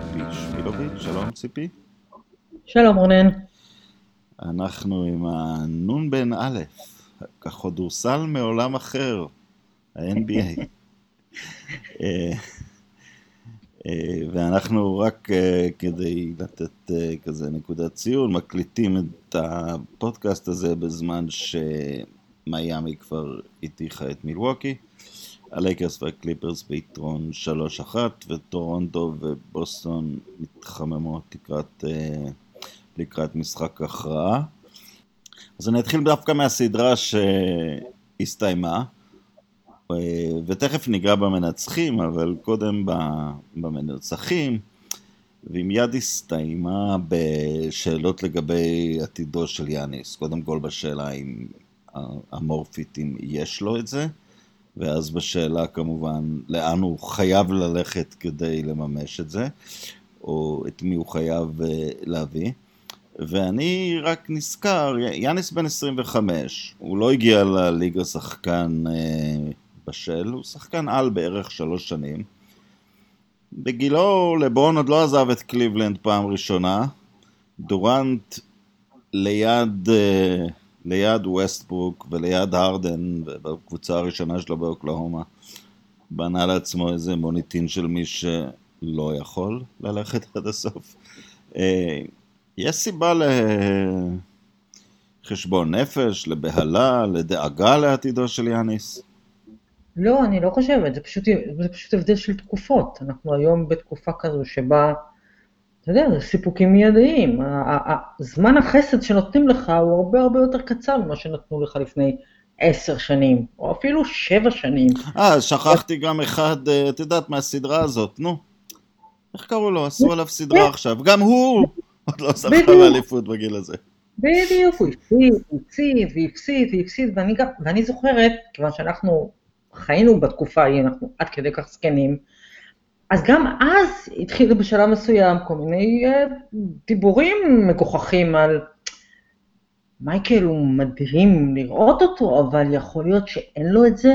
ציפי שמילוביץ', שלום ציפי. שלום רונן. אנחנו עם הנון בן א', ככדורסל מעולם אחר, ה-NBA. אה, אה, ואנחנו רק אה, כדי לתת כזה נקודת ציון, מקליטים את הפודקאסט הזה בזמן שמיאמי כבר הטיחה את מילווקי. הלייקרס והקליפרס ביתרון 3-1, וטורונטו ובוסטון מתחממות לקראת, אה, לקראת משחק הכרעה. אז אני אתחיל דווקא מהסדרה שהסתיימה, אה, ותכף ניגע במנצחים, אבל קודם במנצחים, ועם יד הסתיימה בשאלות לגבי עתידו של יאניס. קודם כל בשאלה אם המורפיט, אם יש לו את זה. ואז בשאלה כמובן, לאן הוא חייב ללכת כדי לממש את זה, או את מי הוא חייב אה, להביא. ואני רק נזכר, יאניס בן 25, הוא לא הגיע לליגה שחקן אה, בשל, הוא שחקן על בערך שלוש שנים. בגילו לברון עוד לא עזב את קליבלנד פעם ראשונה. דורנט ליד אה, ליד ווסטברוק וליד הרדן, בקבוצה הראשונה שלו באוקלהומה, בנה לעצמו איזה מוניטין של מי שלא יכול ללכת עד הסוף. אה, יש סיבה לחשבון נפש, לבהלה, לדאגה לעתידו של יאניס? לא, אני לא חושבת, זה פשוט, זה פשוט הבדל של תקופות. אנחנו היום בתקופה כזו שבה אתה יודע, זה סיפוקים מיידיים. זמן החסד שנותנים לך הוא הרבה הרבה יותר קצר ממה שנתנו לך לפני עשר שנים, או אפילו שבע שנים. אה, שכחתי גם אחד, אה, את יודעת, מהסדרה הזאת, נו. איך קראו לו? עשו עליו סדרה. עכשיו. גם הוא עוד לא זכה באליפות בגיל הזה. בדיוק, הוא הפסיד, הוא הפסיד, והפסיד, והפסיד, ואני, ואני זוכרת, כיוון שאנחנו חיינו בתקופה ההיא, אנחנו עד כדי כך זקנים, אז גם אז התחילו בשלב מסוים כל מיני אה, דיבורים מגוחכים על מייקל הוא מדהים לראות אותו, אבל יכול להיות שאין לו את זה.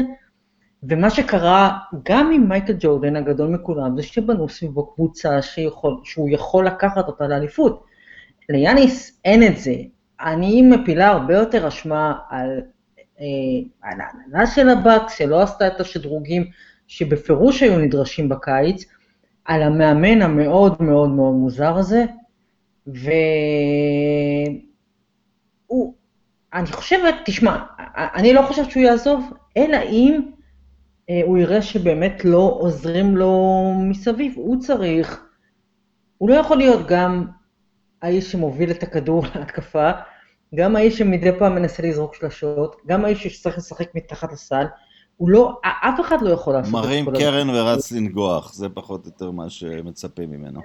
ומה שקרה גם עם מייקל ג'ורדן הגדול מכולם, זה שבנו סביבו קבוצה שיכול, שהוא יכול לקחת אותה לאליפות. ליאניס אין את זה. אני מפילה הרבה יותר אשמה על, אה, על ההנהלה של הבאקס, שלא עשתה את השדרוגים שבפירוש היו נדרשים בקיץ, על המאמן המאוד מאוד מאוד מוזר הזה, והוא, אני חושבת, תשמע, אני לא חושבת שהוא יעזוב, אלא אם אה, הוא יראה שבאמת לא עוזרים לו מסביב, הוא צריך, הוא לא יכול להיות גם האיש שמוביל את הכדור להתקפה, גם האיש שמדי פעם מנסה לזרוק שלשות, גם האיש שצריך לשחק מתחת לסל, הוא לא, אף אחד לא יכול לעשות את כל מרים קרן ורץ לנגוח, זה פחות או יותר מה שמצפים ממנו.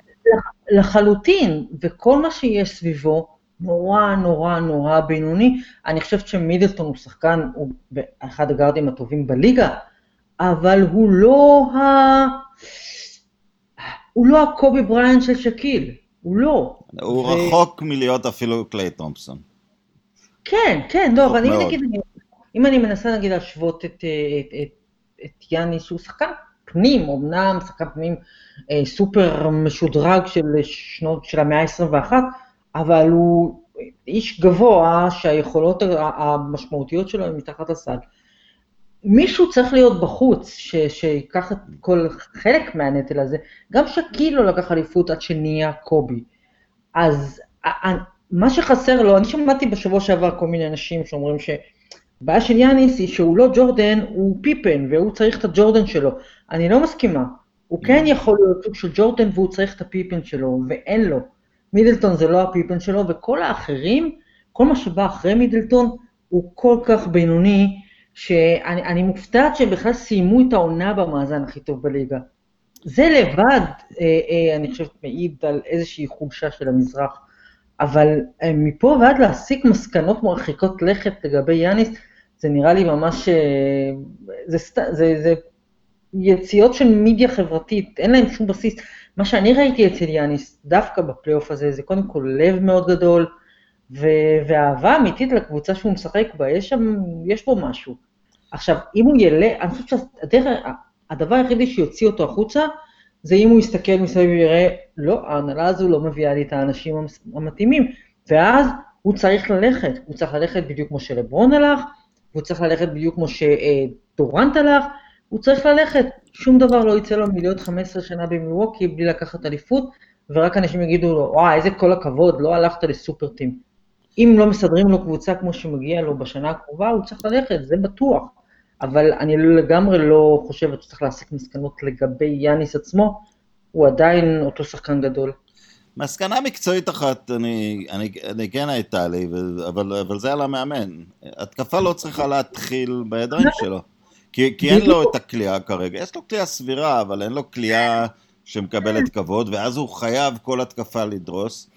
לחלוטין, וכל מה שיש סביבו, נורא נורא נורא בינוני. אני חושבת שמידלטון הוא שחקן, הוא אחד הגארדים הטובים בליגה, אבל הוא לא ה... הוא לא הקובי בריין של שקיל, הוא לא. הוא ו... רחוק מלהיות אפילו קליי תומפסון. כן, כן, לא, אבל אני נגיד, אם אני מנסה נגיד להשוות את, אה, את, את, את יאניס, שהוא שחקן פנים, אמנם שחקן פנים אה, סופר משודרג של שנות, של המאה ה-21, אבל הוא איש גבוה שהיכולות המשמעותיות שלו הן מתחת לסל. מישהו צריך להיות בחוץ, ש, שיקח את כל חלק מהנטל הזה. גם שקיל לא לקח אליפות עד שנהיה קובי. אז מה שחסר לו, אני שמעתי בשבוע שעבר כל מיני אנשים שאומרים ש... הבעיה של יאניס היא שהוא לא ג'ורדן, הוא פיפן, והוא צריך את הג'ורדן שלו. אני לא מסכימה. הוא כן mm. יכול להיות סוג של ג'ורדן והוא צריך את הפיפן שלו, ואין לו. מידלטון זה לא הפיפן שלו, וכל האחרים, כל מה שבא אחרי מידלטון, הוא כל כך בינוני, שאני מופתעת שהם בכלל סיימו את העונה במאזן הכי טוב בליגה. זה לבד, אה, אה, אני חושבת, מעיד על איזושהי חולשה של המזרח. אבל אה, מפה ועד להסיק מסקנות מרחיקות לכת לגבי יאניס, זה נראה לי ממש, אה, זה, זה, זה, זה יציאות של מידיה חברתית, אין להם שום בסיס. מה שאני ראיתי אצל יאניס, דווקא בפלייאוף הזה, זה קודם כל לב מאוד גדול, ו- ואהבה אמיתית לקבוצה שהוא משחק בה, יש שם, יש בו משהו. עכשיו, אם הוא ילך, אני חושבת שהדרך, הדבר היחידי שיוציא אותו החוצה, זה אם הוא יסתכל מסביב ויראה, לא, ההנהלה הזו לא מביאה לי את האנשים המתאימים, ואז הוא צריך ללכת, הוא צריך ללכת בדיוק כמו שלברון הלך, והוא צריך ללכת בדיוק כמו שדורנט הלך, הוא צריך ללכת, שום דבר לא יצא לו מלהיות 15 שנה במילווקי בלי לקחת אליפות, ורק אנשים יגידו לו, וואי, איזה כל הכבוד, לא הלכת לסופר טים. אם לא מסדרים לו קבוצה כמו שמגיע לו בשנה הקרובה, הוא צריך ללכת, זה בטוח. אבל אני לגמרי לא חושבת שצריך להסיק מסקנות לגבי יאניס עצמו, הוא עדיין אותו שחקן גדול. מסקנה מקצועית אחת, אני, אני, אני כן הייתה לי, אבל, אבל זה על המאמן. התקפה לא צריכה להתחיל בידיים שלו. כי, כי אין לו את הכלייה כרגע. יש לו כלייה סבירה, אבל אין לו כלייה שמקבלת כבוד, ואז הוא חייב כל התקפה לדרוס.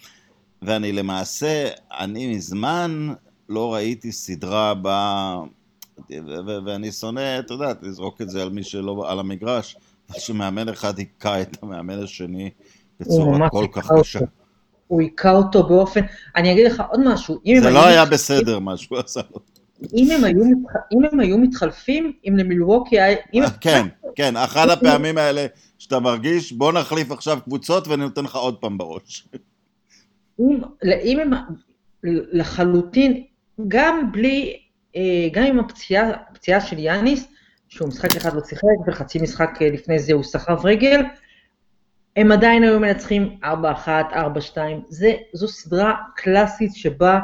ואני למעשה, אני מזמן לא ראיתי סדרה בה... ואני שונא, אתה יודע, לזרוק את זה על מי שלא על המגרש, שמאמן אחד היכה את המאמן השני בצורה כל כך קשה. הוא היכה אותו באופן, אני אגיד לך עוד משהו, זה לא היה בסדר מה שהוא עשה לו. אם הם היו, אם הם היו מתחלפים, אם למילווקי היה... אם... כן, כן, אחת הפעמים האלה שאתה מרגיש, בוא נחליף עכשיו קבוצות ואני נותן לך עוד פעם בראש. אם, אם הם לחלוטין, גם בלי, אה, גם עם הפציעה, של יאניס, שהוא משחק אחד לא שיחק וחצי משחק אה, לפני זה הוא סחב רגל, הם עדיין היו מנצחים 4-1, 4-2, זו סדרה קלאסית שבה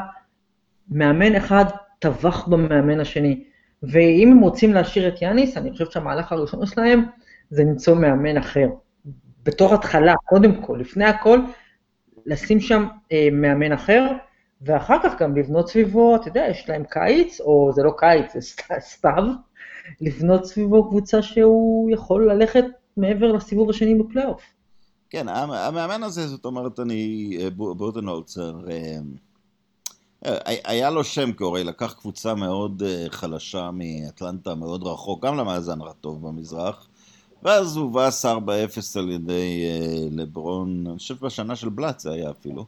מאמן אחד טבח במאמן השני. ואם הם רוצים להשאיר את יאניס, אני חושבת שהמהלך הראשון שלהם זה למצוא מאמן אחר. בתור התחלה, קודם כל, לפני הכל, לשים שם אה, מאמן אחר, ואחר כך גם לבנות סביבו, אתה יודע, יש להם קיץ, או זה לא קיץ, זה סתיו, לבנות סביבו קבוצה שהוא יכול ללכת מעבר לסיבוב השני בפלייאוף. כן, המאמן הזה, זאת אומרת, אני, אה, בודנולצר, אה, היה לו שם קורי, לקח קבוצה מאוד חלשה מאטלנטה, מאוד רחוק, גם למאזן רטוב במזרח, ואז הובס 4-0 על ידי לברון, אני חושב בשנה של בלאט זה היה אפילו,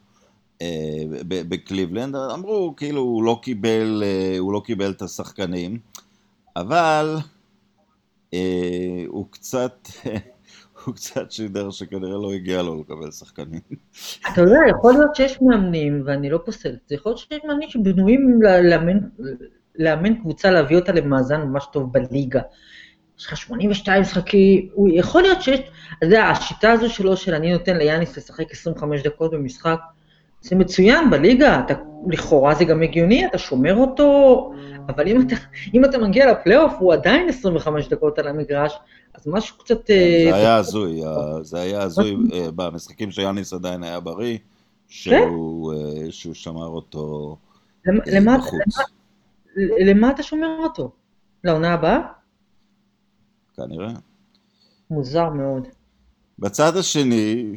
בקליבלנד, אמרו כאילו הוא לא קיבל, uh, הוא לא קיבל את השחקנים, אבל uh, הוא קצת... הוא קצת שידר שכנראה לא הגיע לו לקבל שחקנים. אתה יודע, יכול להיות שיש מאמנים, ואני לא פוסלת, זה יכול להיות שיש מאמנים שבנויים לאמן, לאמן קבוצה, להביא אותה למאזן ממש טוב בליגה. יש לך 82 משחקים, הוא יכול להיות שיש, אתה יודע, השיטה הזו שלו, של אני נותן ליאניס לשחק 25 דקות במשחק, זה מצוין בליגה, אתה, לכאורה זה גם הגיוני, אתה שומר אותו, אבל אם אתה, אם אתה מגיע לפלייאוף, הוא עדיין 25 דקות על המגרש, אז משהו קצת... אה, זה היה הזוי, זה היה הזוי אה, במשחקים שיאניס עדיין היה בריא, שהוא, כן. אה, שהוא שמר אותו בחוץ. למה אתה שומר אותו? לעונה הבאה? כנראה. מוזר מאוד. בצד השני,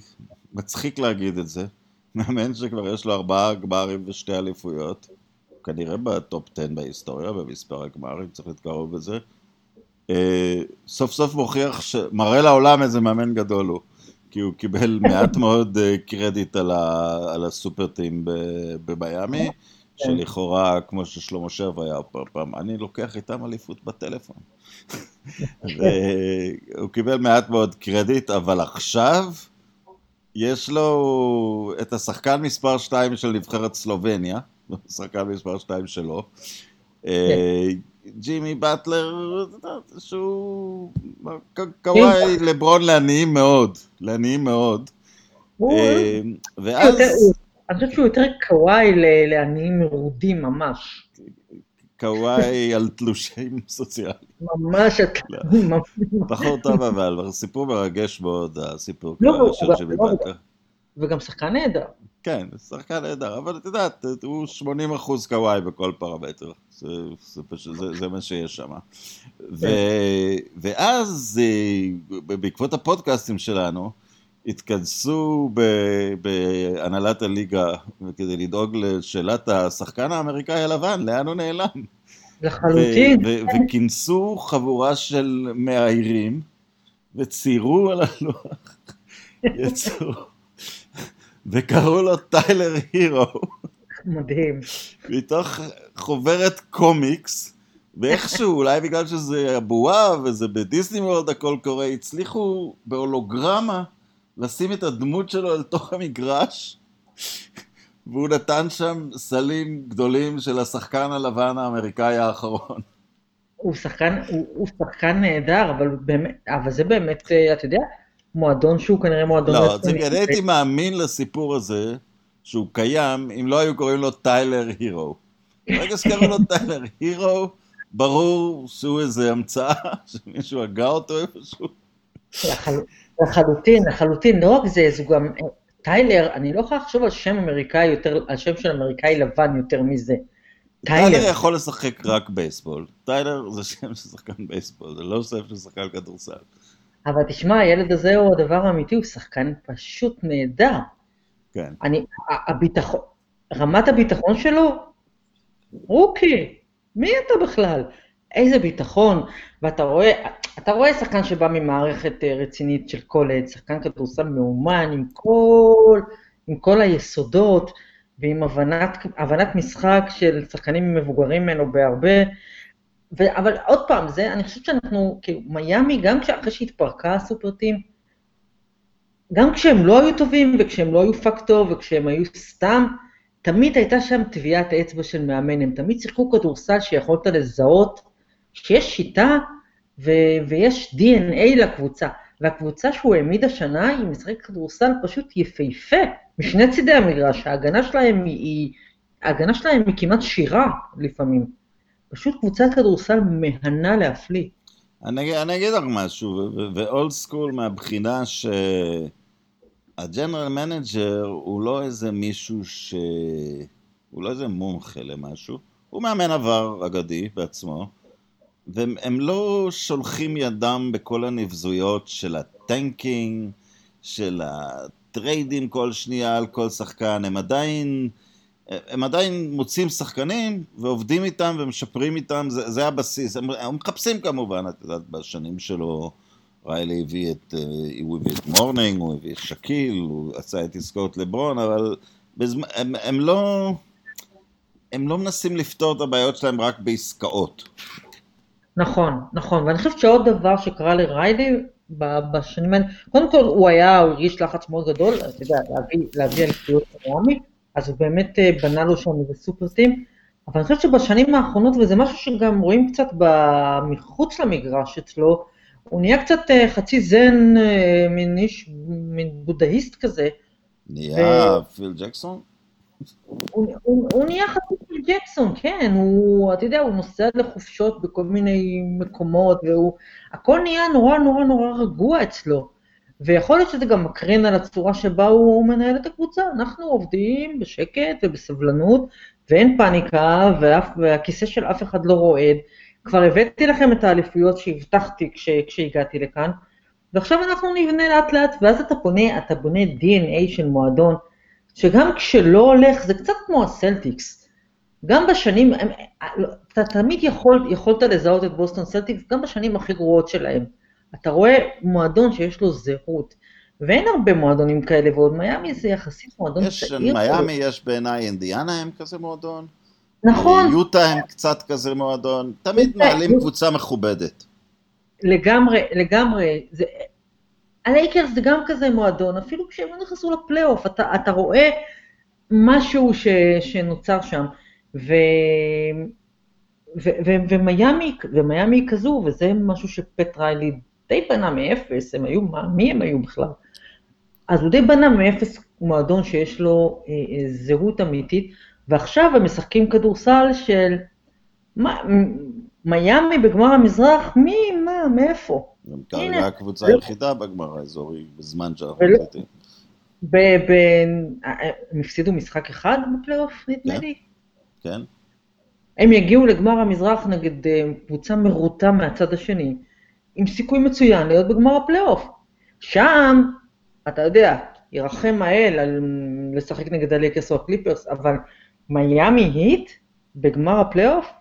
מצחיק להגיד את זה, מאמן שכבר יש לו ארבעה גמרים ושתי אליפויות, כנראה בטופ 10 בהיסטוריה, במספר הגמרים, צריך להתקרב בזה, אה, סוף סוף מוכיח, ש... מראה לעולם איזה מאמן גדול הוא, כי הוא קיבל מעט מאוד אה, קרדיט על, ה... על הסופר טים במיאמי, כן. שלכאורה, כמו ששלמה שרף היה פעם, אני לוקח איתם אליפות בטלפון. והוא קיבל מעט מאוד קרדיט, אבל עכשיו יש לו את השחקן מספר 2 של נבחרת סלובניה, השחקן מספר 2 שלו, אה, ג'ימי באטלר, שהוא קוואי לברון לעניים מאוד, לעניים מאוד. אה, ואז... אני חושבת שהוא יותר קוואי לעניים מרודים ממש. קוואי על תלושים סוציאליים. ממש התלושים. בחור טוב אבל, סיפור מרגש מאוד, הסיפור לא, של ג'ימי באטלר. וגם שחקן נהדר. כן, שחקן נהדר, אבל את יודעת, הוא 80 אחוז קוואי בכל פרמטר, זה, זה, זה, זה מה שיש שם. ו, ואז, אה, בעקבות הפודקאסטים שלנו, התכנסו בהנהלת הליגה כדי לדאוג לשאלת השחקן האמריקאי הלבן, לאן הוא נעלם. לחלוטין. וכינסו חבורה של מאיירים, וציירו על הלוח, יצאו, וקראו לו טיילר הירו. מדהים. מתוך חוברת קומיקס, ואיכשהו, אולי בגלל שזה הבועה וזה בדיסני וורלד הכל קורה, הצליחו בהולוגרמה לשים את הדמות שלו אל תוך המגרש, והוא נתן שם סלים גדולים של השחקן הלבן האמריקאי האחרון. הוא שחקן, הוא, הוא שחקן נהדר, אבל, באמת, אבל זה באמת, אה, אתה יודע, מועדון שהוא כנראה מועדון... לא, אני הייתי מאמין לסיפור הזה, שהוא קיים, אם לא היו קוראים לו טיילר הירו. ברגע שקראו לו טיילר הירו, ברור שהוא איזה המצאה, שמישהו הגה אותו איפשהו. לחלוטין, לחלוטין, לא רק זה, זה גם, טיילר, אני לא יכולה לחשוב על שם אמריקאי יותר, על שם של אמריקאי לבן יותר מזה. טיילר יכול לשחק רק בייסבול. טיילר זה שם של שחקן בייסבול, זה לא שם של שחקן כדורסל. אבל תשמע, הילד הזה הוא הדבר האמיתי, הוא שחקן פשוט נהדר. כן. אני, הביטחון, רמת הביטחון שלו, rookie, מי אתה בכלל? איזה ביטחון, ואתה רואה, אתה רואה שחקן שבא ממערכת אה, רצינית של קולג', שחקן כדורסל מאומן עם כל, עם כל היסודות ועם הבנת, הבנת משחק של שחקנים מבוגרים ממנו בהרבה, ו, אבל עוד פעם, זה, אני חושבת שאנחנו, כאילו, מיאמי, גם אחרי שהתפרקה הסופרטים, גם כשהם לא היו טובים וכשהם לא היו פקטור וכשהם היו סתם, תמיד הייתה שם טביעת אצבע של מאמן, הם תמיד שיחקו כדורסל שיכולת לזהות שיש שיטה ו- ויש DNA לקבוצה, והקבוצה שהוא העמיד השנה היא משחק כדורסל פשוט יפהפה, משני צידי המגרש, ההגנה שלהם היא, ההגנה שלהם היא כמעט שירה לפעמים. פשוט קבוצת כדורסל מהנה להפליא. אני, אני אגיד לך משהו, ו old school מהבחינה ש... ה general manager הוא לא איזה מישהו ש... הוא לא איזה מומחה למשהו, הוא מאמן עבר אגדי בעצמו, והם לא שולחים ידם בכל הנבזויות של ה tanking, של הטריידים כל שנייה על כל שחקן, הם עדיין, הם עדיין מוצאים שחקנים ועובדים איתם ומשפרים איתם, זה, זה הבסיס, הם, הם מחפשים כמובן, את יודעת, בשנים שלו ריילי הביא את, אה, הוא הביא את מורנינג, הוא הביא את שקיל, הוא עשה את עסקאות לברון, אבל בזמן, הם, הם לא... הם לא מנסים לפתור את הבעיות שלהם רק בעסקאות. נכון, נכון, ואני חושבת שעוד דבר שקרה לריילי בשנים האלה, קודם כל הוא היה, הוא הרגיש לחץ מאוד גדול, אתה יודע, להביא, להביא אליפויות מיאמי, אז הוא באמת אה, בנה לו שם איזה סופר טים, אבל אני חושבת שבשנים האחרונות, וזה משהו שגם רואים קצת מחוץ למגרש אצלו, הוא נהיה קצת אה, חצי זן, אה, מין איש, מין בודהיסט כזה. נהיה ו... פיל ג'קסון? הוא, הוא, הוא נהיה חצי ג'קסון, כן, הוא, אתה יודע, הוא נוסע לחופשות בכל מיני מקומות, והוא, הכל נהיה נורא נורא נורא רגוע אצלו. ויכול להיות שזה גם מקרין על הצורה שבה הוא מנהל את הקבוצה. אנחנו עובדים בשקט ובסבלנות, ואין פאניקה, ואף, והכיסא של אף אחד לא רועד. כבר הבאתי לכם את האליפויות שהבטחתי כש, כשהגעתי לכאן, ועכשיו אנחנו נבנה לאט לאט, ואז אתה בונה, אתה בונה DNA של מועדון, שגם כשלא הולך, זה קצת כמו הסלטיקס. גם בשנים, הם, אתה תמיד יכול, יכולת לזהות את בוסטון סלטיקס, גם בשנים הכי גרועות שלהם. אתה רואה מועדון שיש לו זהות, ואין הרבה מועדונים כאלה, ועוד מיאמי זה יחסית מועדון יש, צעיר. מיאמי יש בעיניי אינדיאנה הם כזה מועדון. נכון. יוטה הם קצת כזה מועדון, תמיד מעלים קבוצה מכובדת. לגמרי, לגמרי. זה, הלייקרס זה גם כזה מועדון, אפילו כשהם לא נכנסו לפלייאוף, אתה, אתה רואה משהו ש, שנוצר שם. ו, ו, ו, ומיאמי, ומיאמי היא כזו, וזה משהו שפט ריילי די בנה מאפס, הם היו, מה, מי הם היו בכלל? אז הוא די בנה מאפס מועדון שיש לו אה, אה, זהות אמיתית, ועכשיו הם משחקים כדורסל של מיאמי בגמר המזרח, מי, מה, מאיפה? גם כרגע הקבוצה היחידה בגמר האזורי, בזמן שאנחנו מצטטים. הם הפסידו משחק אחד בפלייאוף, נדמה כן, לי? כן. הם יגיעו לגמר המזרח נגד אה, קבוצה מרוטה מהצד השני, עם סיכוי מצוין להיות בגמר הפלייאוף. שם, אתה יודע, ירחם האל על לשחק נגד הליקרס או הקליפרס, אבל מיאמי היט בגמר הפלייאוף,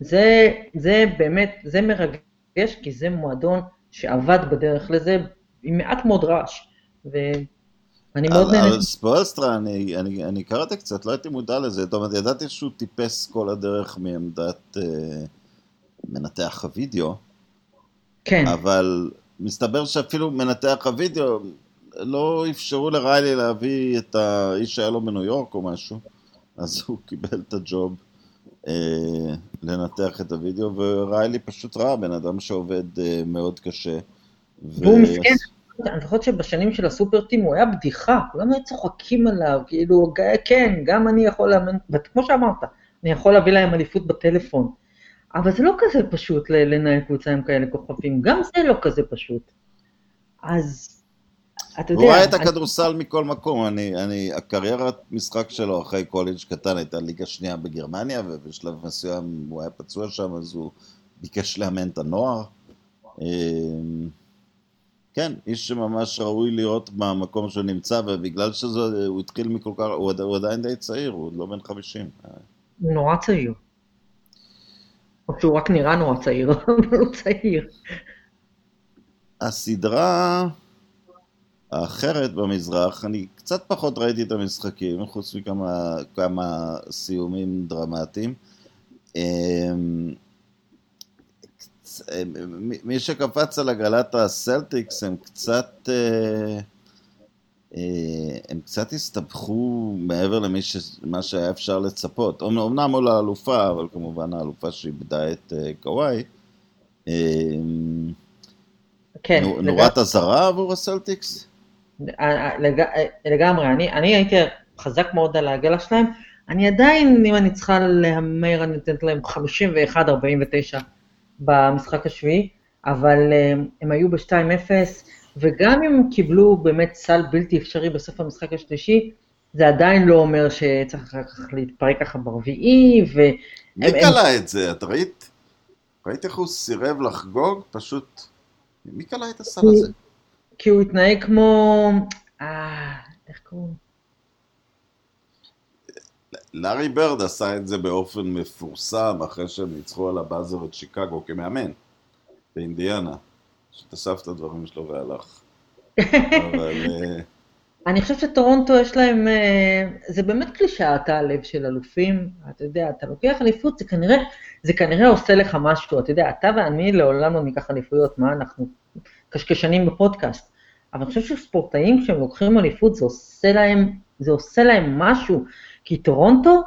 זה, זה באמת, זה מרגש, כי זה מועדון שעבד בדרך לזה עם מעט מאוד רעש. ואני מאוד נהנה. אבל ספולסטרה, אני, אני, אני קראתי קצת, לא הייתי מודע לזה, זאת אומרת, ידעתי שהוא טיפס כל הדרך מעמדת, אה, מנתח הווידאו. כן. אבל מסתבר שאפילו מנתח הווידאו, לא אפשרו לריילי להביא את האיש שהיה לו בניו יורק או משהו, אז הוא קיבל את הג'וב אה, לנתח את הווידאו, וריילי פשוט ראה בן אדם שעובד אה, מאוד קשה. והוא ו... מסכן, אני זוכרת שבשנים של הסופר טים הוא היה בדיחה, כולם היו צוחקים עליו, כאילו, כן, גם אני יכול לאמן, וכמו שאמרת, אני יכול להביא להם אליפות בטלפון. אבל זה לא כזה פשוט לנהל קבוצה עם כאלה כוכבים, גם זה לא כזה פשוט. אז אתה יודע... הוא ראה את הכדורסל מכל מקום, אני, אני, הקריירת משחק שלו אחרי קולג' קטן הייתה ליגה שנייה בגרמניה, ובשלב מסוים הוא היה פצוע שם, אז הוא ביקש לאמן את הנוער. אמ, כן, איש שממש ראוי לראות במקום שהוא נמצא, ובגלל שהוא התחיל מכל כך, הוא, הוא עדיין די צעיר, הוא עוד לא בן 50. הוא נורא צעיר. או שהוא רק נראה נורא צעיר, אבל הוא צעיר. הסדרה האחרת במזרח, אני קצת פחות ראיתי את המשחקים, חוץ מכמה סיומים דרמטיים. אמ, מי שקפץ על עגלת הסלטיקס הם קצת, אה, אה, הם קצת הסתבכו מעבר למה שהיה אפשר לצפות. אמנם מול האלופה, אבל כמובן האלופה שאיבדה את אה, קוואי. כן. נורת אזהרה עבור הסלטיקס? לגמרי, אני, אני הייתי חזק מאוד על העגלה שלהם. אני עדיין, אם אני צריכה להמר, אני נותנת להם 51-49 במשחק השביעי, אבל הם היו ב-2-0, וגם אם הם קיבלו באמת סל בלתי אפשרי בסוף המשחק השלישי, זה עדיין לא אומר שצריך אחר כך להתפרק ככה ברביעי, ו... מי קלע את זה? את ראית? ראית איך הוא סירב לחגוג? פשוט... מי קלע את הסל הזה? כי הוא התנהג כמו... אה, איך קוראים? לארי ברד עשה את זה באופן מפורסם אחרי שהם ניצחו על הבאזר את שיקגו כמאמן באינדיאנה, שתסף את הדברים שלו והלך. אבל... אה, אני חושבת שטורונטו יש להם, אה, זה באמת קלישאת הלב של אלופים, אתה יודע, אתה לוקח אליפות, זה כנראה, זה כנראה עושה לך משהו, אתה יודע, אתה ואני לעולם לא ניקח אליפויות, מה אנחנו קשקשנים בפודקאסט, אבל אני חושב שספורטאים כשהם לוקחים אליפות, זה עושה להם, זה עושה להם משהו, כי טורונטו,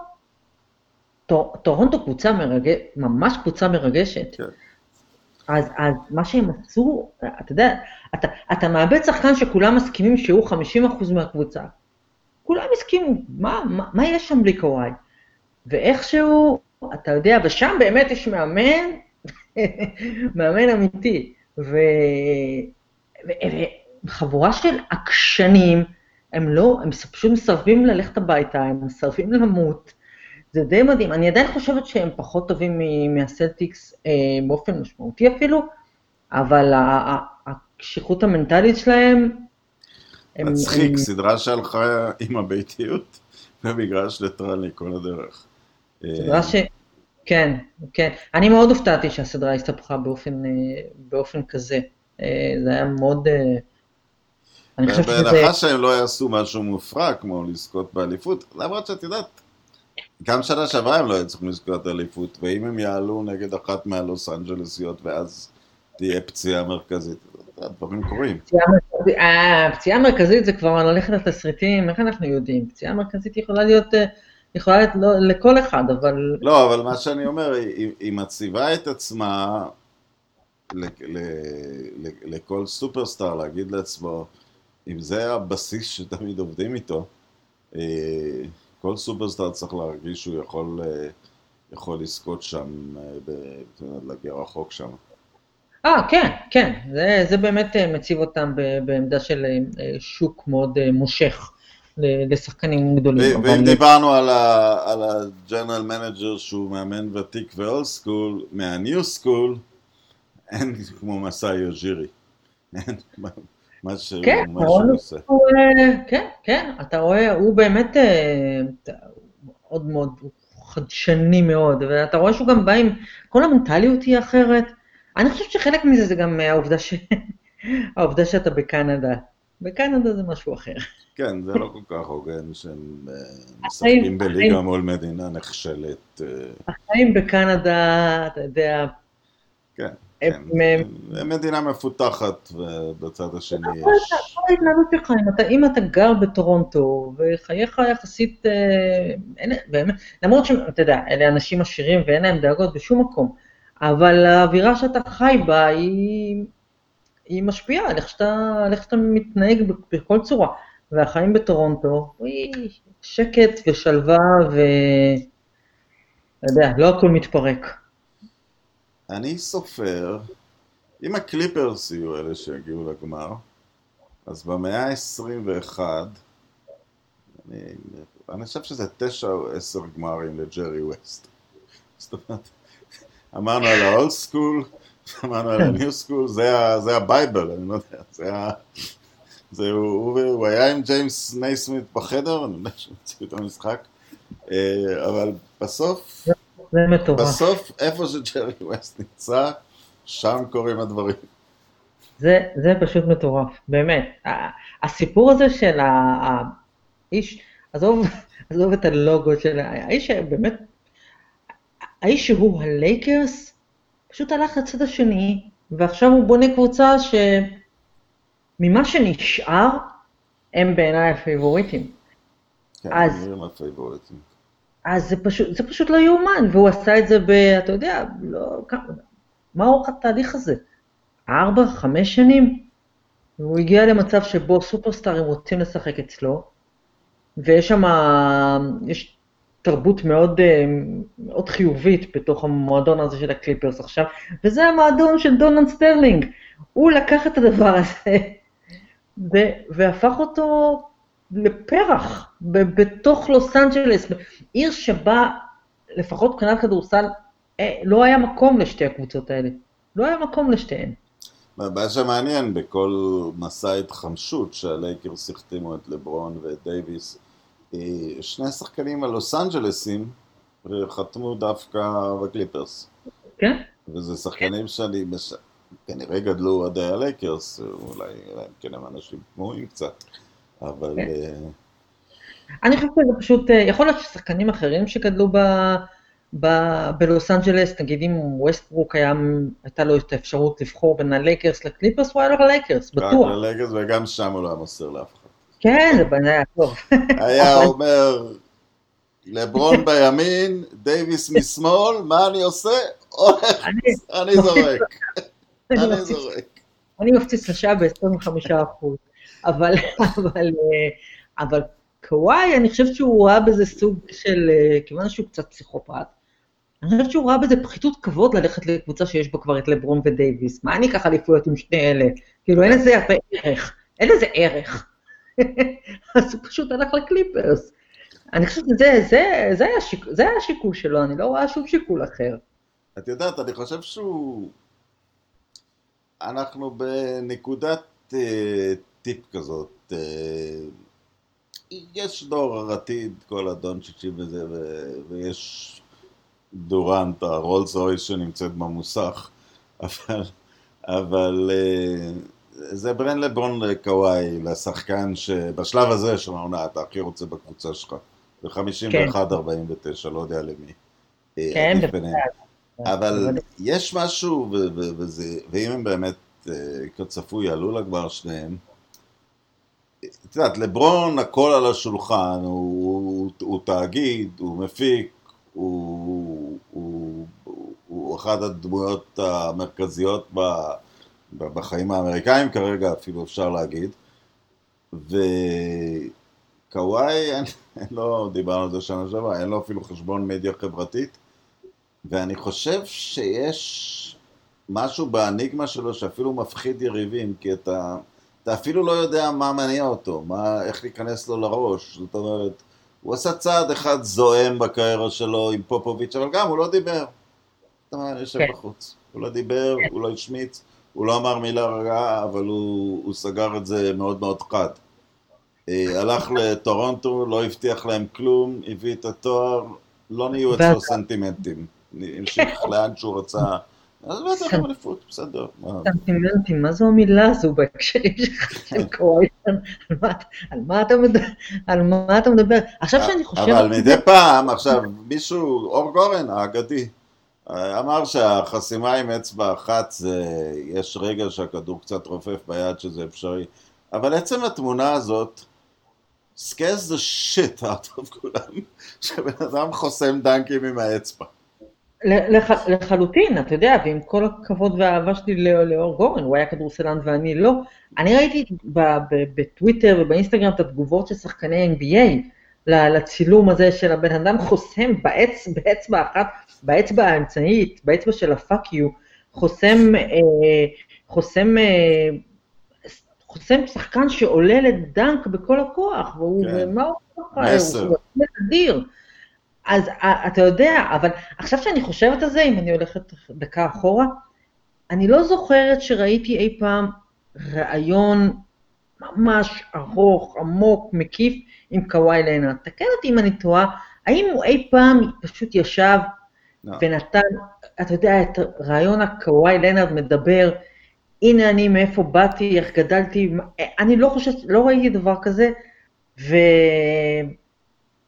טורונטו קבוצה מרגשת, ממש קבוצה מרגשת. כן. אז, אז מה שהם עשו, אתה יודע, אתה, אתה מאבד שחקן שכולם מסכימים שהוא 50% מהקבוצה. כולם הסכימו, מה, מה, מה יש שם בלי קוואי? ואיכשהו, אתה יודע, ושם באמת יש מאמן, מאמן אמיתי. ו... וחבורה של עקשנים, הם לא, הם פשוט מסרבים ללכת הביתה, הם מסרבים למות. זה די מדהים. אני עדיין חושבת שהם פחות טובים מהסלטיקס אה, באופן משמעותי אפילו, אבל הקשיחות המנטלית שלהם... מצחיק, הם... סדרה שהלכה עם הביתיות במגרש לטרני כל הדרך. סדרה ש... כן, כן. אני מאוד הופתעתי שהסדרה הסתבכה באופן, אה, באופן כזה. אה, זה היה מאוד... אה, אני חושב שזה... בהנחה שהם לא יעשו משהו מופרע, כמו לזכות באליפות, למרות שאת יודעת, גם שנה שעברה הם לא היו צריכים לזכות באליפות, ואם הם יעלו נגד אחת מהלוס אנג'לסיות, ואז תהיה פציעה מרכזית, דברים קורים. הפציעה המרכזית זה כבר ללכת לתסריטים, איך אנחנו יודעים? פציעה מרכזית יכולה להיות... יכולה להיות לא, לכל אחד, אבל... לא, אבל מה שאני אומר, היא, היא מציבה את עצמה ל, ל, ל, לכל סופרסטאר להגיד לעצמו, אם זה הבסיס שתמיד עובדים איתו, אה, כל סופרסטאר צריך להרגיש שהוא יכול, אה, יכול לזכות שם, אה, להגיע רחוק שם. אה, כן, כן, זה, זה באמת מציב אותם בעמדה של שוק מאוד מושך. לשחקנים גדולים. ואם דיברנו על ה general manager שהוא מאמן ותיק ו old school, מה new school, אין כמו מסאי יוג'ירי. מה שהוא כן, עושה. כן, כן, אתה רואה, הוא באמת אה, מאוד מאוד חדשני מאוד, ואתה רואה שהוא גם בא עם, כל המנטליות היא אחרת. אני חושבת שחלק מזה זה גם העובדה, ש... העובדה שאתה בקנדה. בקנדה זה משהו אחר. כן, זה לא כל כך הוגן שהם אה, משחקים בליגה מול מדינה נחשלת. אה. החיים בקנדה, אתה יודע, כן, כן. הם מדינה מפותחת, ובצד השני יש... כל ההתנהלות שלך, אם אתה גר בטורונטו, וחייך יחסית, באמת, למרות שאתה יודע, אלה אנשים עשירים ואין להם דאגות בשום מקום, אבל האווירה שאתה חי בה היא, היא משפיעה על איך שאתה, על איך שאתה מתנהג בכל צורה. והחיים בטורונטו, וואי, שקט ושלווה ו... אתה יודע, לא הכל מתפרק. אני סופר, אם הקליפרס יהיו אלה שיגיעו לגמר, אז במאה ה-21, אני, אני חושב שזה תשע או עשר גמרים לג'רי ווסט. זאת אומרת, אמרנו על ה-old school, אמרנו על ה-new school, זה, ה Bible, אני לא יודע, זה ה... זה, הוא, הוא היה עם ג'יימס נייסמית בחדר, אני יודע שהם המציאו את המשחק, אה, אבל בסוף, זה מטורף. בסוף, איפה שג'רי ווסט נמצא, שם קורים הדברים. זה, זה פשוט מטורף, באמת. הסיפור הזה של האיש, עזוב, עזוב את הלוגו של האיש באמת, האיש שהוא הלייקרס, פשוט הלך לצד השני, ועכשיו הוא בונה קבוצה שממה שנשאר, הם בעיניי הפייבוריטים. כן, אז, הם הפייבוריטים. אז זה פשוט, זה פשוט לא יאומן, והוא עשה את זה ב... אתה יודע, לא... מה אורך התהליך הזה? ארבע, חמש שנים? והוא הגיע למצב שבו סופרסטארים רוצים לשחק אצלו, ויש שם, יש תרבות מאוד, מאוד חיובית בתוך המועדון הזה של הקליפרס עכשיו, וזה המועדון של דונלד סטרלינג. הוא לקח את הדבר הזה והפך אותו לפרח בתוך לוס אנג'לס, עיר שבה, לפחות מבחינת כדורסל, אה, לא היה מקום לשתי הקבוצות האלה. לא היה מקום לשתיהן. מה שמעניין בכל מסע התחמשות שהלייקרס החתימו את לברון ואת דייוויס, אה, שני שחקנים הלוס אנג'לסים וחתמו דווקא בקליפרס. כן. וזה שחקנים שאני, מש... כנראה גדלו אוהדי הלייקרס, אולי כן הם אנשים תמוהים קצת. אבל... כן. אה, אני חושבת שזה פשוט, אה, יכול להיות ששחקנים אחרים שגדלו ב... ב... בלוס אנג'לס, נגיד אם ווסטברוק היה, הייתה לו את האפשרות לבחור בין הלייקרס לקליפרס, הוא היה הולך ללייקרס, בטוח. רק ללייקרס, וגם שם הוא לא היה מוסר לאף אחד. כן, זה היה טוב. היה אומר, לברון בימין, דייוויס משמאל, מה אני עושה? הולך, אני זורק. אני זורק. אני מפציץ לשעה ב-25 אחוז. אבל, אבל, אבל קוואי, אני חושבת שהוא ראה בזה סוג של, כיוון שהוא קצת פסיכופת, אני חושבת שהוא ראה בזה פחיתות כבוד ללכת לקבוצה שיש בה כבר את לברון ודייוויס. מה אני אקח אליפויות עם שני אלה? כאילו, אין לזה ערך. אין לזה ערך. אז הוא פשוט הלך לקליפרס. אני חושבת שזה זה, זה היה, שיק, זה היה השיקול שלו, אני לא רואה שום שיקול אחר. את יודעת, אני חושב שהוא... אנחנו בנקודת אה, טיפ כזאת. אה, יש דור עתיד, כל הדונצ'יצ'ים וזה, ויש דורנט, הרולס רויס שנמצאת במוסך, אבל, אבל אה, זה ברן לברון לקוואי, לשחקן שבשלב הזה של העונה אתה הכי רוצה בקבוצה שלך. זה 51-49, כן. לא יודע למי. כן, אבל יש משהו, וזה, ואם הם באמת כצפוי יעלו לגמר שניהם, את יודעת, לברון הכל על השולחן, הוא, הוא, הוא תאגיד, הוא מפיק, הוא, הוא, הוא, הוא אחת הדמויות המרכזיות ב, ב, בחיים האמריקאים כרגע, אפילו אפשר להגיד. וקוואי, אין, אין לו, דיברנו על זה שנה שעברה, אין לו אפילו חשבון מדיה חברתית, ואני חושב שיש משהו באניגמה שלו שאפילו מפחיד יריבים, כי אתה... אתה אפילו לא יודע מה מניע אותו, מה, איך להיכנס לו לראש. זאת אומרת, הוא עשה צעד אחד זועם בקריירה שלו עם פופוביץ', אבל גם הוא לא דיבר. אתה אומר, אני יושב כן. בחוץ. הוא לא דיבר, כן. הוא לא השמיץ, הוא לא אמר מילה רעה, אבל הוא, הוא סגר את זה מאוד מאוד חד. אה, הלך לטורונטו, לא הבטיח להם כלום, הביא את התואר, לא נהיו אצלו סנטימנטים. המשיך לאן שהוא רצה. אז לא יודע לכם אליפות, בסדר. סנטימנטים, מה זו המילה הזו בהקשרים שלך של קרויטון? על מה אתה מדבר? עכשיו שאני חושבת... אבל מדי פעם, עכשיו, מישהו, אור גורן האגדי, אמר שהחסימה עם אצבע אחת זה, יש רגע שהכדור קצת רופף ביד שזה אפשרי, אבל עצם התמונה הזאת, the shit out of כולם, שבן אדם חוסם דנקים עם האצבע. לח, לחלוטין, אתה יודע, ועם כל הכבוד והאהבה שלי לאור גורן, הוא היה כדורסלן ואני לא. אני ראיתי בטוויטר ובאינסטגרם את התגובות של שחקני NBA לצילום הזה של הבן אדם חוסם באצ, באצבע אחת, באצבע האמצעית, באצבע של ה-fuck you, חוסם, אה, חוסם, אה, חוסם שחקן שעולה לדנק בכל הכוח, והוא, כן. מה הוא מסר. הוא אדיר. אז אתה יודע, אבל עכשיו שאני חושבת על זה, אם אני הולכת דקה אחורה, אני לא זוכרת שראיתי אי פעם ראיון ממש ארוך, עמוק, מקיף עם קוואי לנארד. תקן אותי אם אני טועה, האם הוא אי פעם פשוט ישב. לא. ונתן, אתה יודע, את רעיון הקוואי לנארד מדבר, הנה אני, מאיפה באתי, איך גדלתי, אני לא חושבת, לא ראיתי דבר כזה, ו...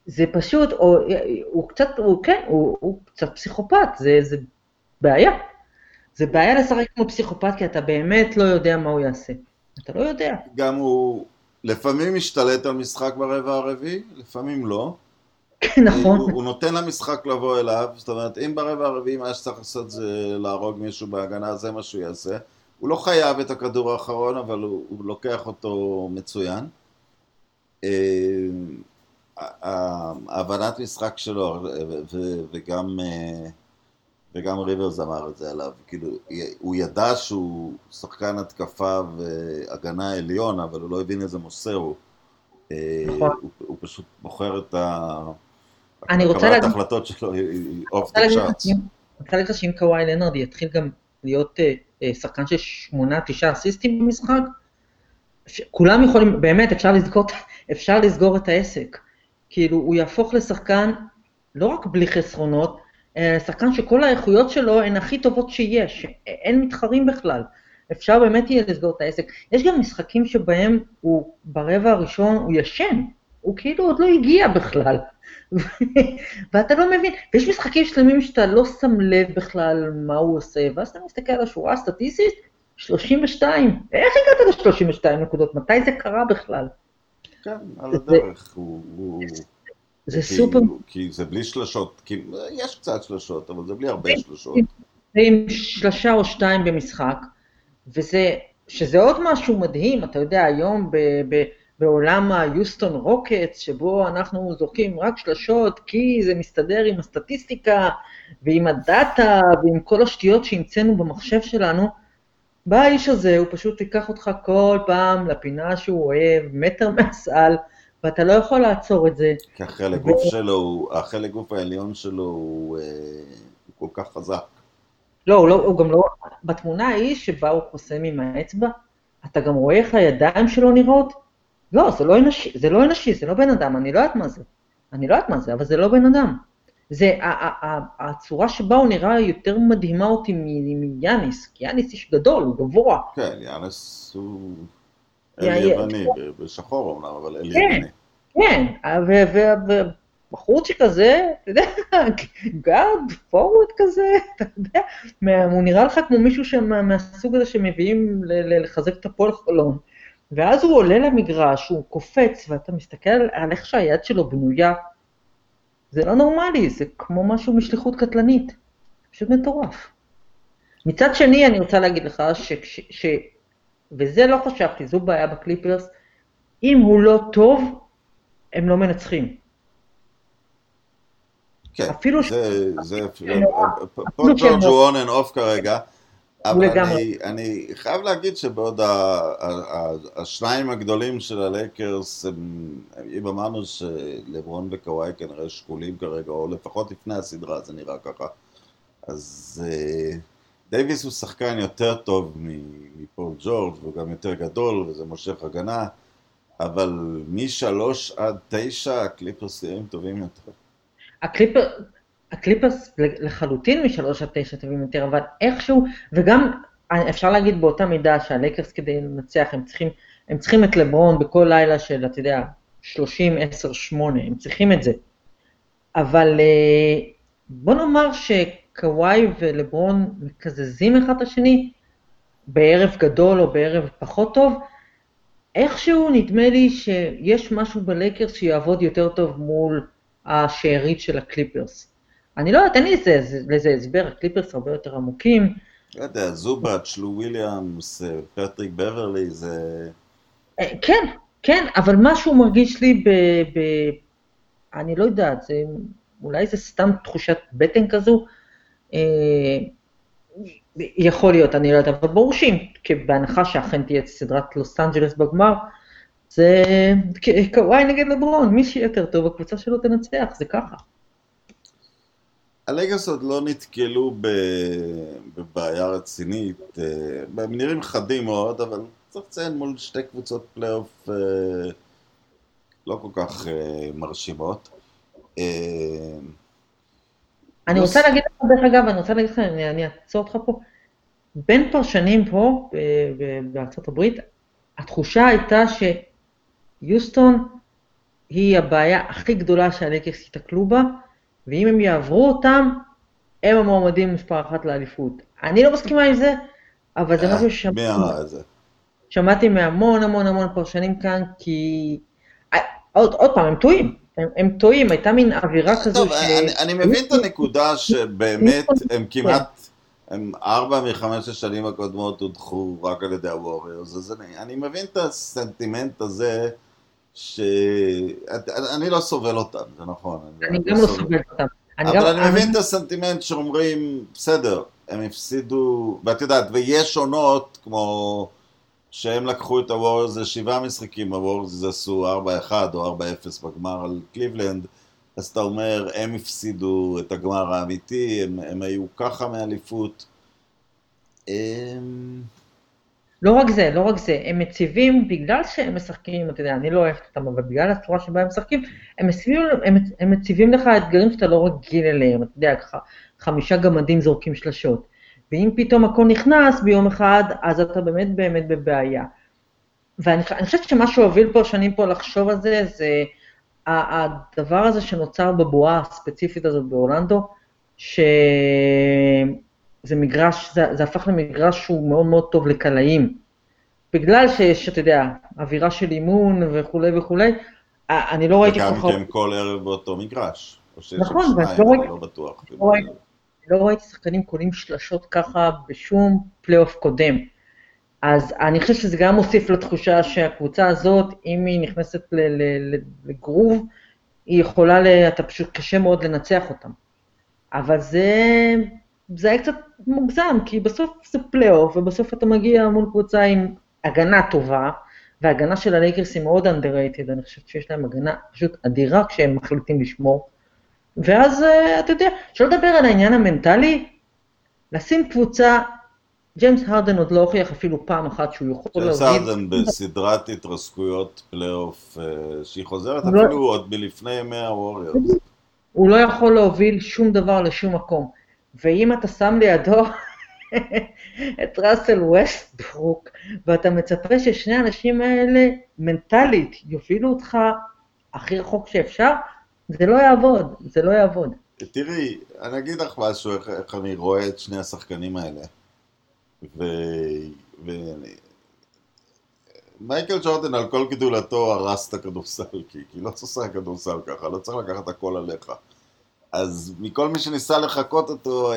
זה פשוט, או, הוא קצת, הוא כן, הוא, הוא קצת פסיכופת, זה, זה בעיה. זה בעיה לשחק כמו פסיכופת, כי אתה באמת לא יודע מה הוא יעשה. אתה לא יודע. גם הוא לפעמים משתלט על משחק ברבע הרביעי, לפעמים לא. נכון. הוא, הוא נותן למשחק לבוא אליו, זאת אומרת, אם ברבע הרביעי מה שצריך לעשות זה להרוג מישהו בהגנה, זה מה שהוא יעשה. הוא לא חייב את הכדור האחרון, אבל הוא, הוא לוקח אותו מצוין. אה, ההבנת משחק שלו, וגם, אה, וגם ריברס אמר את זה עליו, כאילו, הוא ידע שהוא שחקן התקפה והגנה עליון, אבל הוא לא הבין איזה מוסר הוא. אה, נכון. הוא, הוא פשוט בוחר את ה... אני רוצה להגיד... ההחלטות שלו אוף דה צ'ארטס. אני רוצה להגיד לך שאם קוואי לנרד יתחיל גם להיות uh, שחקן של שמונה, תשעה אסיסטים במשחק, כולם יכולים, באמת, אפשר לסגור את העסק. כאילו הוא יהפוך לשחקן לא רק בלי חסרונות, אלא שחקן שכל האיכויות שלו הן הכי טובות שיש, אין מתחרים בכלל. אפשר באמת יהיה לסגור את העסק. יש גם משחקים שבהם הוא ברבע הראשון הוא ישן, הוא כאילו עוד לא הגיע בכלל. ואתה לא מבין, ויש משחקים שלמים שאתה לא שם לב בכלל מה הוא עושה, ואז אתה מסתכל על השורה הסטטיסטית, 32, איך הגעת ל-32 נקודות? מתי זה קרה בכלל? כן, על הדרך. זה סופר... כי זה בלי שלשות, יש קצת שלשות, אבל זה בלי הרבה שלשות. עם שלשה או שתיים במשחק, וזה, שזה עוד משהו מדהים, אתה יודע, היום ב, ב, בעולם היוסטון רוקטס, שבו אנחנו זורקים רק שלשות, כי זה מסתדר עם הסטטיסטיקה, ועם הדאטה, ועם כל השטויות שהמצאנו במחשב שלנו, בא האיש הזה, הוא פשוט ייקח אותך כל פעם לפינה שהוא אוהב, מטר מהסל, ואתה לא יכול לעצור את זה. כי החלק ו... גוף שלו, החלק גוף העליון שלו הוא, אה, הוא כל כך חזק. לא, הוא, לא, הוא גם לא, בתמונה ההיא שבה הוא חוסם עם האצבע, אתה גם רואה איך הידיים שלו נראות? לא, זה לא אנושי, זה לא אנושי, זה לא בן אדם, אני לא יודעת מה זה. אני לא יודעת מה זה, אבל זה לא בן אדם. זה, הצורה שבה הוא נראה יותר מדהימה אותי מיאניס, כי יאניס איש גדול, הוא גבוה. כן, יאניס הוא אל יווני, בשחור אומנם, אבל אל כן, יווני. כן, ובחורצ'יק כזה, אתה יודע, גארד, פורוורד כזה, אתה יודע, הוא נראה לך כמו מישהו מהסוג הזה שמביאים לחזק את הפועל חולון. ואז הוא עולה למגרש, הוא קופץ, ואתה מסתכל על איך שהיד שלו בנויה, זה לא נורמלי, זה כמו משהו משליחות קטלנית. פשוט מטורף. מצד שני, אני רוצה להגיד לך, ש, ש, ש, וזה לא חשבתי, זו בעיה בקליפרס, אם הוא לא טוב, הם לא מנצחים. כן, אפילו זה, ש... זה, פול ג'ורג' הוא on and off כרגע, אבל אני, אני חייב להגיד שבעוד ה, ה, ה, השניים הגדולים של הלייקרס, אם אמרנו שלברון וקוואי כנראה שקולים כרגע, או לפחות לפני הסדרה זה נראה ככה, אז אה, דייוויס הוא שחקן יותר טוב מפול ג'ורג' והוא גם יותר גדול וזה מושך הגנה, אבל משלוש עד תשע הקליפרס נראים טובים יותר. הקליפר, הקליפרס לחלוטין משלוש עד תשע טובים יותר, אבל איכשהו, וגם אפשר להגיד באותה מידה שהלייקרס כדי לנצח, הם צריכים, הם צריכים את לברון בכל לילה של, אתה יודע, 30, 10, 8, הם צריכים את זה. אבל אה, בוא נאמר שקוואי ולברון מקזזים אחד את השני בערב גדול או בערב פחות טוב, איכשהו נדמה לי שיש משהו בלייקרס שיעבוד יותר טוב מול השארית של הקליפרס. אני לא יודעת, אין לי לזה הסבר, הקליפרס הרבה יותר עמוקים. לא יודע, זובאץ', לו וויליאמס, פטריק בברלי, זה... אה, כן, כן, אבל משהו מרגיש לי ב... ב אני לא יודעת, זה, אולי זה סתם תחושת בטן כזו. אה, יכול להיות, אני לא יודעת, אבל ברור שאם, בהנחה שאכן תהיה סדרת לוס אנג'לס בגמר, זה קוואי נגד לברון, מי שיהיה יותר טוב, הקבוצה שלו תנצח, זה ככה. הלייקרס עוד לא נתקלו בבעיה רצינית, אה, הם נראים חדים מאוד, אבל צריך לציין מול שתי קבוצות פלייאוף אה, לא כל כך אה, מרשימות. אני רוצה להגיד לך, דרך אגב, אני רוצה להגיד לך, אני אעצור אותך פה, בין פרשנים פה בארצות הברית, התחושה הייתה שיוסטון היא הבעיה הכי גדולה שהלקרס יתקלו בה, ואם הם יעברו אותם, הם המועמדים מספר אחת לאליפות. אני לא מסכימה עם זה, אבל זה משהו ששמעתי. שמעתי מהמון המון המון פרשנים כאן, כי... אה, עוד, עוד פעם, הם טועים. הם, הם טועים, הייתה מין אווירה כזו טוב, ש... אני, אני מבין את הנקודה שבאמת הם כמעט, הם ארבע מחמש השנים הקודמות הודחו רק על ידי הווריורס, אז אני, אני מבין את הסנטימנט הזה שאני לא סובל אותם, זה נכון. אני גם לא סובל אותם. אבל אני מבין את הסנטימנט שאומרים, בסדר, הם הפסידו, ואת יודעת, ויש עונות כמו שהם לקחו את הוורז לשבעה משחקים, הוורז עשו 4-1 או 4-0 בגמר על קליבלנד, אז אתה אומר, הם הפסידו את הגמר האמיתי, הם, הם היו ככה מאליפות. הם... לא רק זה, לא רק זה, הם מציבים, בגלל שהם משחקים, אתה יודע, אני לא אוהבת אותם, אבל בגלל הצורה שבה הם משחקים, הם מציבים, הם, הם מציבים לך אתגרים שאתה לא רגיל אליהם, אתה יודע, ככה, חמישה גמדים זורקים שלשות. ואם פתאום הכל נכנס ביום אחד, אז אתה באמת באמת בבעיה. ואני חושבת שמה שהוביל פה שנים פה לחשוב על זה, זה הדבר הזה שנוצר בבועה הספציפית הזאת באורלנדו, שזה מגרש, זה, זה הפך למגרש שהוא מאוד מאוד טוב לקלעים. בגלל שיש, אתה יודע, אווירה של אימון וכולי וכולי, אני לא ראיתי כל כך... וגם כן כל ערב באותו מגרש. נכון, ואני לא ראיתי... לא בטוח. לא לא ראיתי שחקנים קולעים שלשות ככה בשום פלייאוף קודם. אז אני חושב שזה גם מוסיף לתחושה שהקבוצה הזאת, אם היא נכנסת לגרוב, היא יכולה. אתה פשוט קשה מאוד לנצח אותם. אבל זה, זה היה קצת מוגזם, כי בסוף זה פלייאוף, ובסוף אתה מגיע מול קבוצה עם הגנה טובה, וההגנה של הלייקרס היא מאוד underrated, אני חושבת שיש להם הגנה פשוט אדירה כשהם מחליטים לשמור. ואז אה, אתה יודע, שלא לדבר על העניין המנטלי, לשים קבוצה, ג'יימס הרדן עוד לא הוכיח אפילו פעם אחת שהוא יכול להוביל... ג'יימס הרדן בסדרת התרסקויות פלייאוף, אה, שהיא חוזרת לא- אפילו עוד מלפני ימי הווריורס. הוא לא יכול להוביל שום דבר לשום מקום. ואם אתה שם לידו את ראסל ווסטברוק, ואתה מצפה ששני האנשים האלה מנטלית יובילו אותך הכי רחוק שאפשר, זה לא יעבוד, זה לא יעבוד. תראי, אני אגיד לך משהו, איך, איך אני רואה את שני השחקנים האלה. ו... ו... מייקל ג'ורדן על כל גידולתו הרס את הכדורסל, כי, כי לא צריך לשחק כדורסל ככה, לא צריך לקחת הכל עליך. אז מכל מי שניסה לחקות אותו,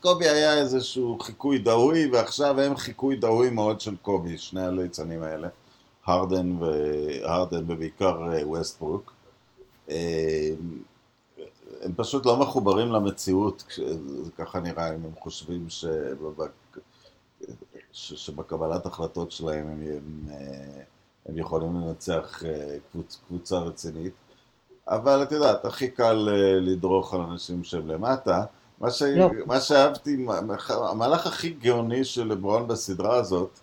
קובי היה איזשהו חיקוי דהוי, ועכשיו הם חיקוי דהוי מאוד של קובי, שני הליצנים האלה, הרדן, ו... הרדן ובעיקר ווסטברוק. אה, הם פשוט לא מחוברים למציאות, ככה נראה, אם הם חושבים שבק... שבקבלת החלטות שלהם הם, הם, אה, הם יכולים לנצח אה, קבוצ, קבוצה רצינית. אבל את יודעת, הכי קל לדרוך על אנשים שהם למטה. מה, ש... לא. מה שאהבתי, המהלך הכי גאוני של לברון בסדרה הזאת,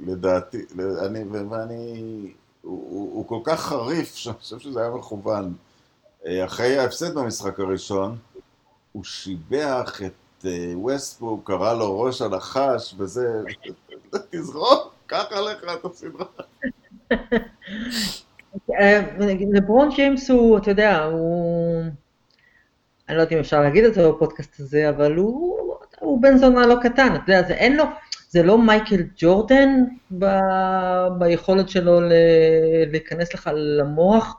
לדעתי, אני, ואני הוא, הוא כל כך חריף, שאני חושב שזה היה מכוון. אה, אחרי ההפסד במשחק הראשון, הוא שיבח את ווסטבורג, אה, קרא לו ראש הנחש, וזה, תזרוק, קח עליך את הסדרה. אה, לברון ג'יימס הוא, אתה יודע, הוא... אני לא יודעת אם אפשר להגיד את זה בפודקאסט הזה, אבל הוא, הוא בן זונה לא קטן, אתה יודע, זה אין לו, זה לא מייקל ג'ורדן ב, ביכולת שלו ל, להיכנס לך למוח,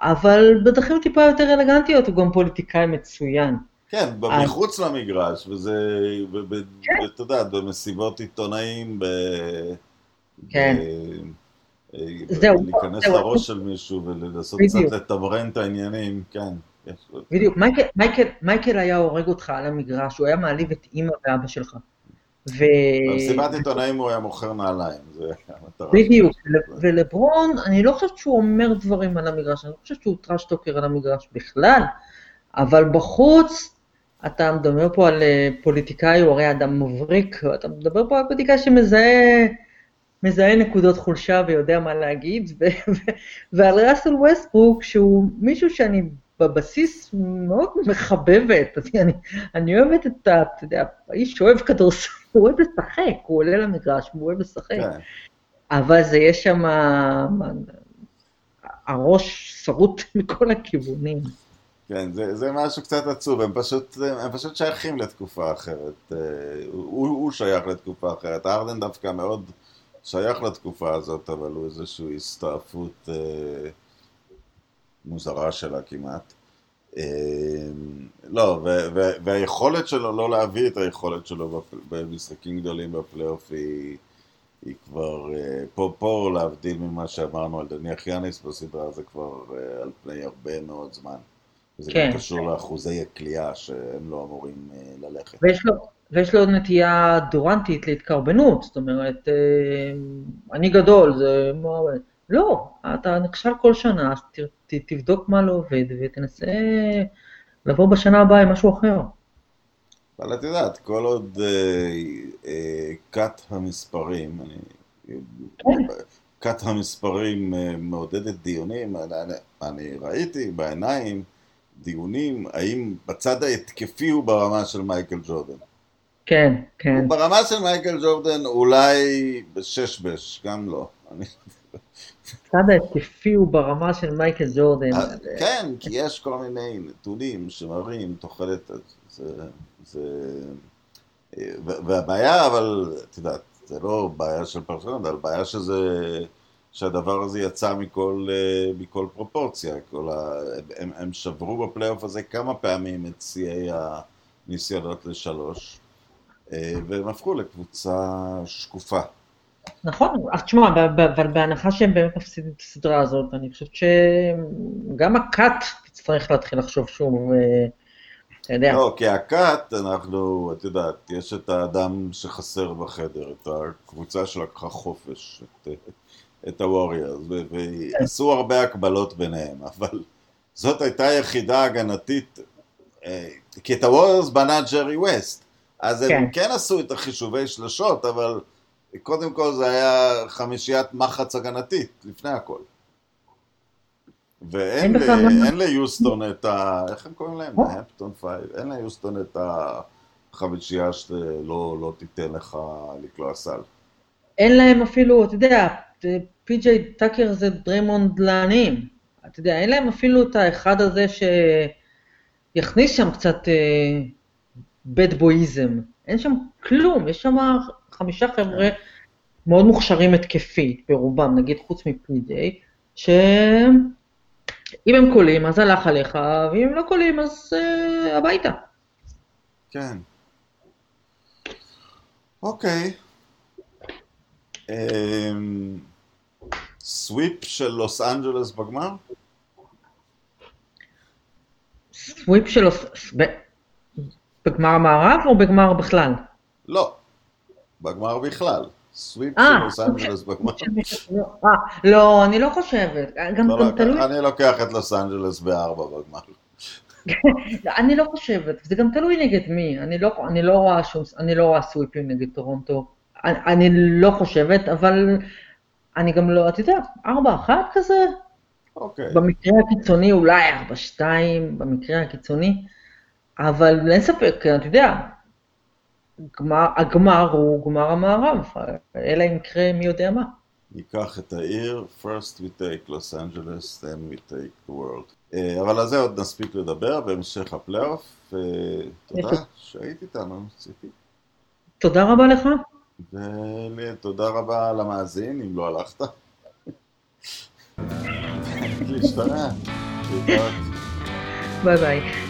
אבל בדרכים טיפה יותר אלגנטיות הוא גם פוליטיקאי מצוין. כן, מחוץ למגרש, וזה, כן. אתה יודע, במסיבות עיתונאים, ב... כן. זהו. להיכנס לראש של מישהו ולנסות קצת לתמרן את העניינים, כן. בדיוק, מייקל, מייקל, מייקל היה הורג אותך על המגרש, הוא היה מעליב את אימא ואבא שלך. ו... במסיבת עיתונאים הוא היה מוכר נעליים, זה המטרה. בדיוק, ולברון, אני לא חושבת שהוא אומר דברים על המגרש, אני לא חושבת שהוא trash talker על המגרש בכלל, אבל בחוץ, אתה מדבר פה על אה, פוליטיקאי, הוא הרי אדם מבריק, אתה מדבר פה על פוליטיקאי שמזהה... מזהה נקודות חולשה ויודע מה להגיד, ועל ראסל ווסטברוק, שהוא מישהו שאני בבסיס מאוד מחבבת, אני, אני אוהבת את ה... אתה יודע, האיש אוהב כדורסל, הוא אוהב לשחק, הוא עולה למגרש, הוא אוהב לשחק. כן. אבל זה יש שם... הראש שרוט מכל הכיוונים. כן, זה, זה משהו קצת עצוב, הם פשוט, הם פשוט שייכים לתקופה אחרת. אה, הוא, הוא שייך לתקופה אחרת. ארדן דווקא מאוד שייך לתקופה הזאת, אבל הוא איזושהי הסתעפות אה, מוזרה שלה כמעט. אה, לא, והיכולת שלו לא להביא את היכולת שלו במשחקים גדולים בפלייאוף היא, היא כבר, אה, פה, פה להבדיל ממה שאמרנו על דניח יאניס בסדרה, זה כבר אה, על פני הרבה מאוד זמן. זה כן. גם קשור לאחוזי הכלייה שהם לא אמורים אה, ללכת. ויש לו, ויש לו נטייה דורנטית להתקרבנות, זאת אומרת, אה, אני גדול, זה... לא, אתה נכשל כל שנה, אז תבדוק מה לא עובד ותנסה לבוא בשנה הבאה עם משהו אחר. אבל את יודעת, כל עוד כת uh, uh, המספרים, אני, כת המספרים מעודדת דיונים, אני, אני ראיתי בעיניים דיונים האם בצד ההתקפי הוא ברמה של מייקל ג'ורדן. כן, כן. ברמה של מייקל ג'ורדן אולי בשש-בש, גם לא. הצד ההתקפי הוא ברמה של מייקל ג'ורדן. אה, כן, כי יש כל מיני נתונים שמראים תוחלת, זה, זה, והבעיה, אבל, את יודעת, זה לא בעיה של פרשנות, אבל בעיה שזה, שהדבר הזה יצא מכל, אה, מכל פרופורציה. כל ה, הם, הם שברו בפלייאוף הזה כמה פעמים את שיאי הניסיונות לשלוש. אה, והם הפכו לקבוצה שקופה. נכון, אז תשמע, אבל בהנחה שהם באמת מפסידים את הסדרה הזאת, אני חושבת שגם הכת תצטרך להתחיל לחשוב שוב, אה, אתה יודע. לא, כי הכת, אנחנו, את יודעת, יש את האדם שחסר בחדר, את הקבוצה שלקחה חופש, את, את הווריארס, ועשו הרבה הקבלות ביניהם, אבל זאת הייתה יחידה הגנתית, אה, כי את הווריארס בנה ג'רי ווסט. אז כן. הם כן עשו את החישובי שלשות, אבל קודם כל זה היה חמישיית מחץ הגנתית, לפני הכל. ואין ל, ליוסטון את ה... איך הם קוראים להם? Hampton Five. אין ליוסטון את החמישייה שלא לא תיתן לך לקלוע סל. אין להם אפילו, אתה יודע, פי.ג'יי טאקר זה דריימונד לעניים. אתה יודע, אין להם אפילו את האחד הזה שיכניס שם קצת... bad boyism, אין שם כלום, יש שם חמישה חבר'ה מאוד מוכשרים התקפית ברובם, נגיד חוץ מפי.דיי, שאם הם קולעים אז הלך עליך, ואם הם לא קולעים אז אה, הביתה. כן. אוקיי. אמ, sweep של לוס אנג'לס בגמר? sweep של לוס... בגמר המערב או בגמר בכלל? לא, בגמר בכלל. sweep של לוס אנג'לס בגמר. אה, לא, אני לא חושבת. גם לא, תלוי... אני לוקח את לוס אנג'לס בארבע בגמר. אני לא חושבת, זה גם תלוי נגד מי, אני לא, אני לא רואה שום, אני לא רואה סוויפים נגד טורונטו, אני, אני לא חושבת, אבל אני גם לא, אתה יודע, ארבע אחת כזה, אוקיי. במקרה הקיצוני אולי ארבע שתיים, במקרה הקיצוני, אבל אין ספק, כן, אתה יודע, גמר, הגמר הוא גמר המערב, אלא אם יקרה מי יודע מה. ניקח את העיר, first we take Los Angeles, then we take the world. אה, אבל על זה עוד נספיק לדבר בהמשך הפלייאוף, אה, ותודה שהיית איתנו, ציפי. תודה רבה לך. ותודה רבה למאזין, אם לא הלכת. להשתנה. ביי ביי.